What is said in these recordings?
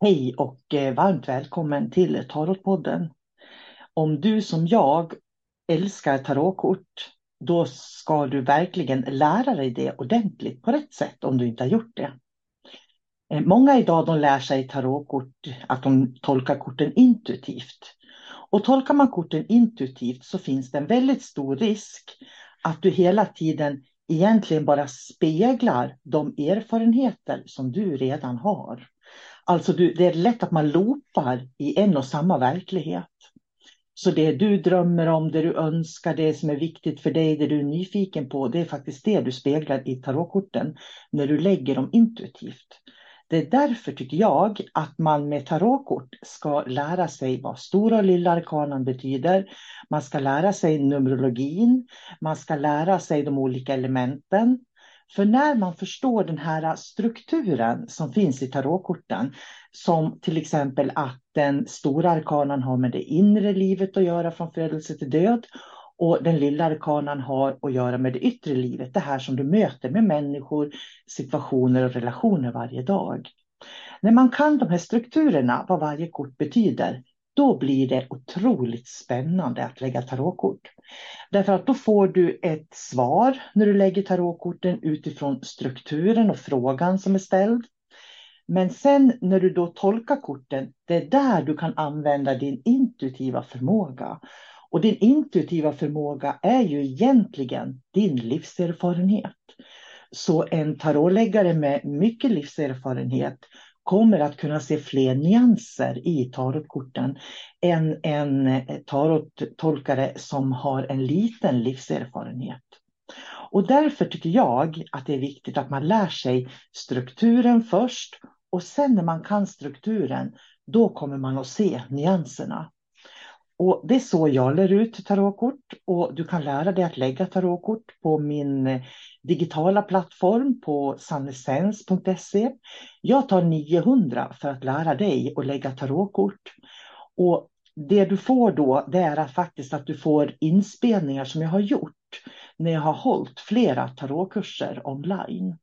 Hej och eh, varmt välkommen till Tarotpodden. Om du som jag älskar tarotkort, då ska du verkligen lära dig det ordentligt på rätt sätt om du inte har gjort det. Eh, många idag de lär sig tarotkort att de tolkar korten intuitivt. Och tolkar man korten intuitivt så finns det en väldigt stor risk att du hela tiden egentligen bara speglar de erfarenheter som du redan har. Alltså du, det är lätt att man loopar i en och samma verklighet. Så det du drömmer om, det du önskar, det som är viktigt för dig, det du är nyfiken på, det är faktiskt det du speglar i tarotkorten när du lägger dem intuitivt. Det är därför tycker jag att man med tarotkort ska lära sig vad stora och lilla arkanan betyder. Man ska lära sig numerologin, man ska lära sig de olika elementen. För när man förstår den här strukturen som finns i tarotkorten, som till exempel att den stora arkanan har med det inre livet att göra från födelse till död och den lilla arkanan har att göra med det yttre livet, det här som du möter med människor, situationer och relationer varje dag. När man kan de här strukturerna, vad varje kort betyder, då blir det otroligt spännande att lägga tarotkort. Därför att då får du ett svar när du lägger tarotkorten utifrån strukturen och frågan som är ställd. Men sen när du då tolkar korten, det är där du kan använda din intuitiva förmåga. Och din intuitiva förmåga är ju egentligen din livserfarenhet. Så en tarotläggare med mycket livserfarenhet kommer att kunna se fler nyanser i tarotkorten än en tarottolkare som har en liten livserfarenhet. Och därför tycker jag att det är viktigt att man lär sig strukturen först och sen när man kan strukturen, då kommer man att se nyanserna. Och det är så jag lär ut tarotkort och du kan lära dig att lägga tarotkort på min digitala plattform på sannessens.se. Jag tar 900 för att lära dig att lägga tarotkort. Och det du får då det är att faktiskt att du får inspelningar som jag har gjort när jag har hållit flera tarotkurser online.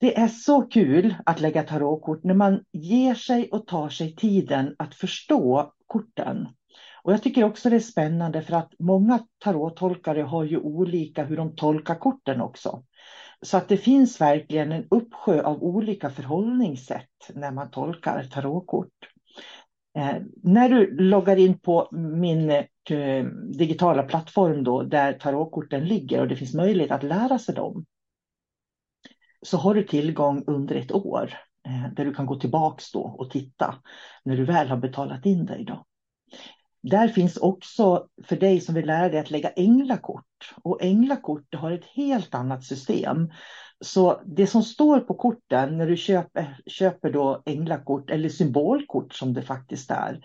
Det är så kul att lägga tarotkort när man ger sig och tar sig tiden att förstå korten. Och jag tycker också det är spännande för att många tarottolkare har ju olika hur de tolkar korten också. Så att det finns verkligen en uppsjö av olika förhållningssätt när man tolkar tarotkort. Eh, när du loggar in på min eh, digitala plattform då, där tarotkorten ligger och det finns möjlighet att lära sig dem, så har du tillgång under ett år eh, där du kan gå tillbaks då och titta när du väl har betalat in dig. Då. Där finns också för dig som vill lära dig att lägga änglakort. Och änglakort har ett helt annat system. Så det som står på korten när du köper, köper då änglakort eller symbolkort som det faktiskt är.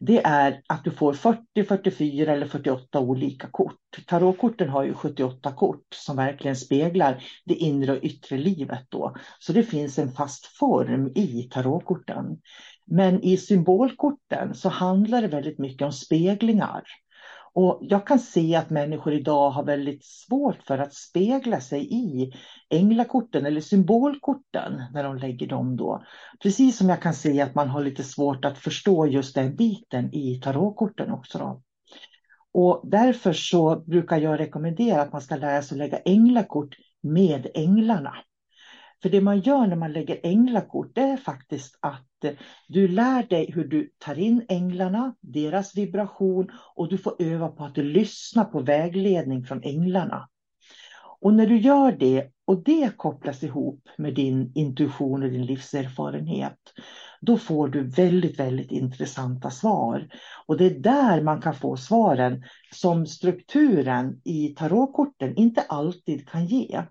det är att du får 40, 44 eller 48 olika kort. Tarotkorten har ju 78 kort som verkligen speglar det inre och yttre livet då. Så det finns en fast form i tarotkorten. Men i symbolkorten så handlar det väldigt mycket om speglingar. Och jag kan se att människor idag har väldigt svårt för att spegla sig i änglakorten eller symbolkorten när de lägger dem då. Precis som jag kan se att man har lite svårt att förstå just den biten i tarotkorten också. Då. Och därför så brukar jag rekommendera att man ska lära sig att lägga änglakort med änglarna. För det man gör när man lägger änglakort det är faktiskt att eh, du lär dig hur du tar in änglarna, deras vibration och du får öva på att lyssna på vägledning från änglarna. Och när du gör det och det kopplas ihop med din intuition och din livserfarenhet, då får du väldigt, väldigt intressanta svar. Och det är där man kan få svaren som strukturen i tarotkorten inte alltid kan ge.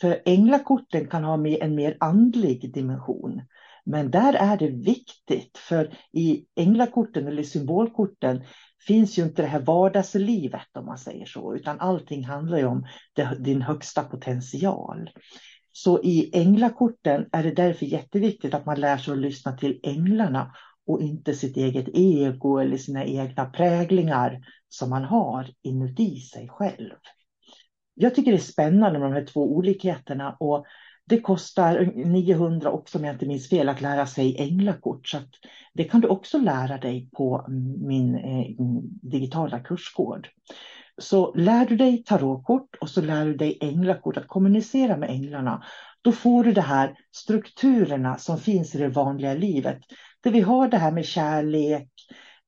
För änglakorten kan ha en mer andlig dimension. Men där är det viktigt, för i änglakorten eller symbolkorten finns ju inte det här vardagslivet om man säger så, utan allting handlar ju om din högsta potential. Så i änglakorten är det därför jätteviktigt att man lär sig att lyssna till änglarna och inte sitt eget ego eller sina egna präglingar som man har inuti sig själv jag tycker det är spännande med de här två olikheterna och det kostar 900 också om jag inte minns fel att lära sig änglakort. Så det kan du också lära dig på min eh, digitala kursgård. Så lär du dig tarotkort och så lär du dig änglakort, att kommunicera med änglarna. Då får du de här strukturerna som finns i det vanliga livet. Där vi har det här med kärlek,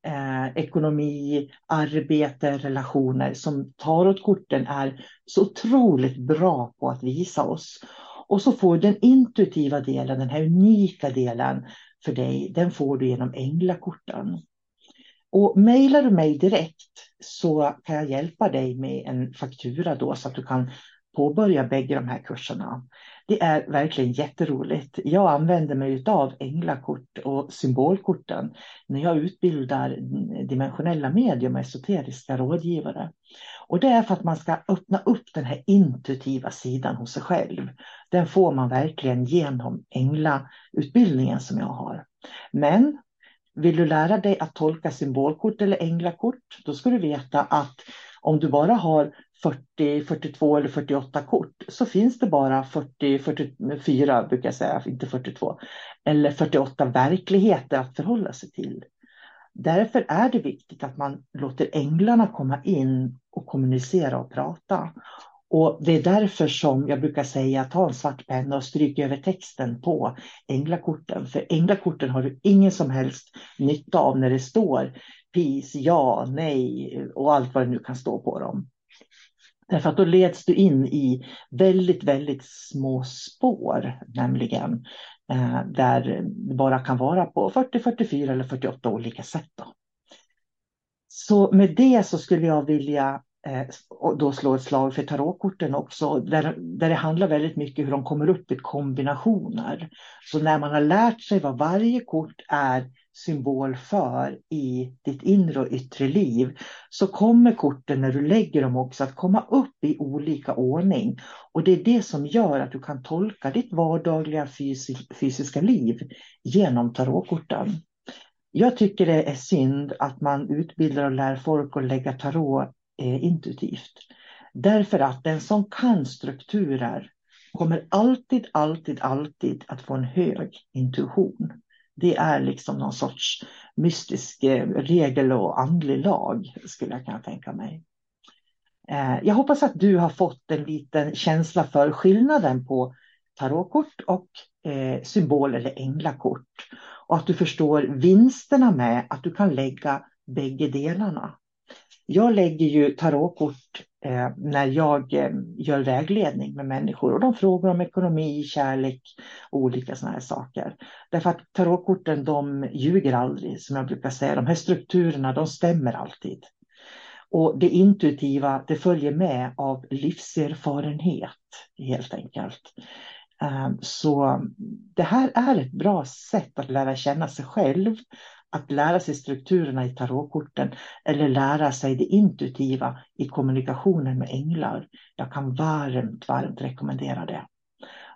eh, ekonomi, arbete, relationer som tarotkorten är så otroligt bra på att visa oss. Och så får du den intuitiva delen, den här unika delen för dig, den får du genom änglakorten. Och mejlar du mig direkt så kan jag hjälpa dig med en faktura då så att du kan påbörja bägge de här kurserna. Det är verkligen jätteroligt. Jag använder mig av änglakort och symbolkorten när jag utbildar dimensionella medium och esoteriska rådgivare. Och det är för att man ska öppna upp den här intuitiva sidan hos sig själv. Den får man verkligen genom änglautbildningen som jag har. Men vill du lära dig att tolka symbolkort eller änglakort, då ska du veta att om du bara har 40, 42 eller 48 kort så finns det bara 40, 44 brukar jag säga, inte 42, eller 48 verkligheter att förhålla sig till. Därför är det viktigt att man låter änglarna komma in och kommunicera och prata. Och det är därför som jag brukar säga ta en svart penna och stryk över texten på änglakorten. För änglakorten har du ingen som helst nytta av när det står peace, ja, nej och allt vad det nu kan stå på dem. Därför att då leds du in i väldigt, väldigt små spår, nämligen eh, där det bara kan vara på 40, 44 eller 48 olika sätt. Då. Så med det så skulle jag vilja eh, då slå ett slag för tarotkorten också, där, där det handlar väldigt mycket hur de kommer upp i kombinationer. Så när man har lärt sig vad varje kort är symbol för i ditt inre och yttre liv så kommer korten när du lägger dem också att komma upp i olika ordning. Och det är det som gör att du kan tolka ditt vardagliga fysiska liv genom tarotkorten. Jag tycker det är synd att man utbildar och lär folk att lägga tarot eh, intuitivt. Därför att den som kan strukturer kommer alltid, alltid, alltid att få en hög intuition. Det är liksom någon sorts mystisk eh, regel och andlig lag skulle jag kunna tänka mig. Eh, jag hoppas att du har fått en liten känsla för skillnaden på tarotkort och eh, symbol eller änglakort. Och att du förstår vinsterna med att du kan lägga bägge delarna. Jag lägger ju tarotkort eh, när jag eh, gör vägledning med människor och de frågar om ekonomi, kärlek och olika sådana här saker. Därför att tarotkorten de ljuger aldrig som jag brukar säga. De här strukturerna de stämmer alltid. Och det intuitiva det följer med av livserfarenhet helt enkelt. Eh, så det här är ett bra sätt att lära känna sig själv att lära sig strukturerna i tarotkorten eller lära sig det intuitiva i kommunikationen med änglar. Jag kan varmt, varmt rekommendera det.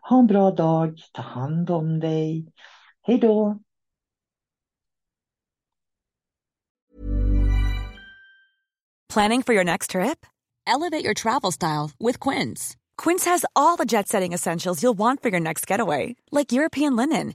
Ha en bra dag, ta hand om dig. Hej då! Planning for your next trip? Elevate your travel style with Quince. Quince has all the jet setting essentials you'll want for your next getaway, like European linen,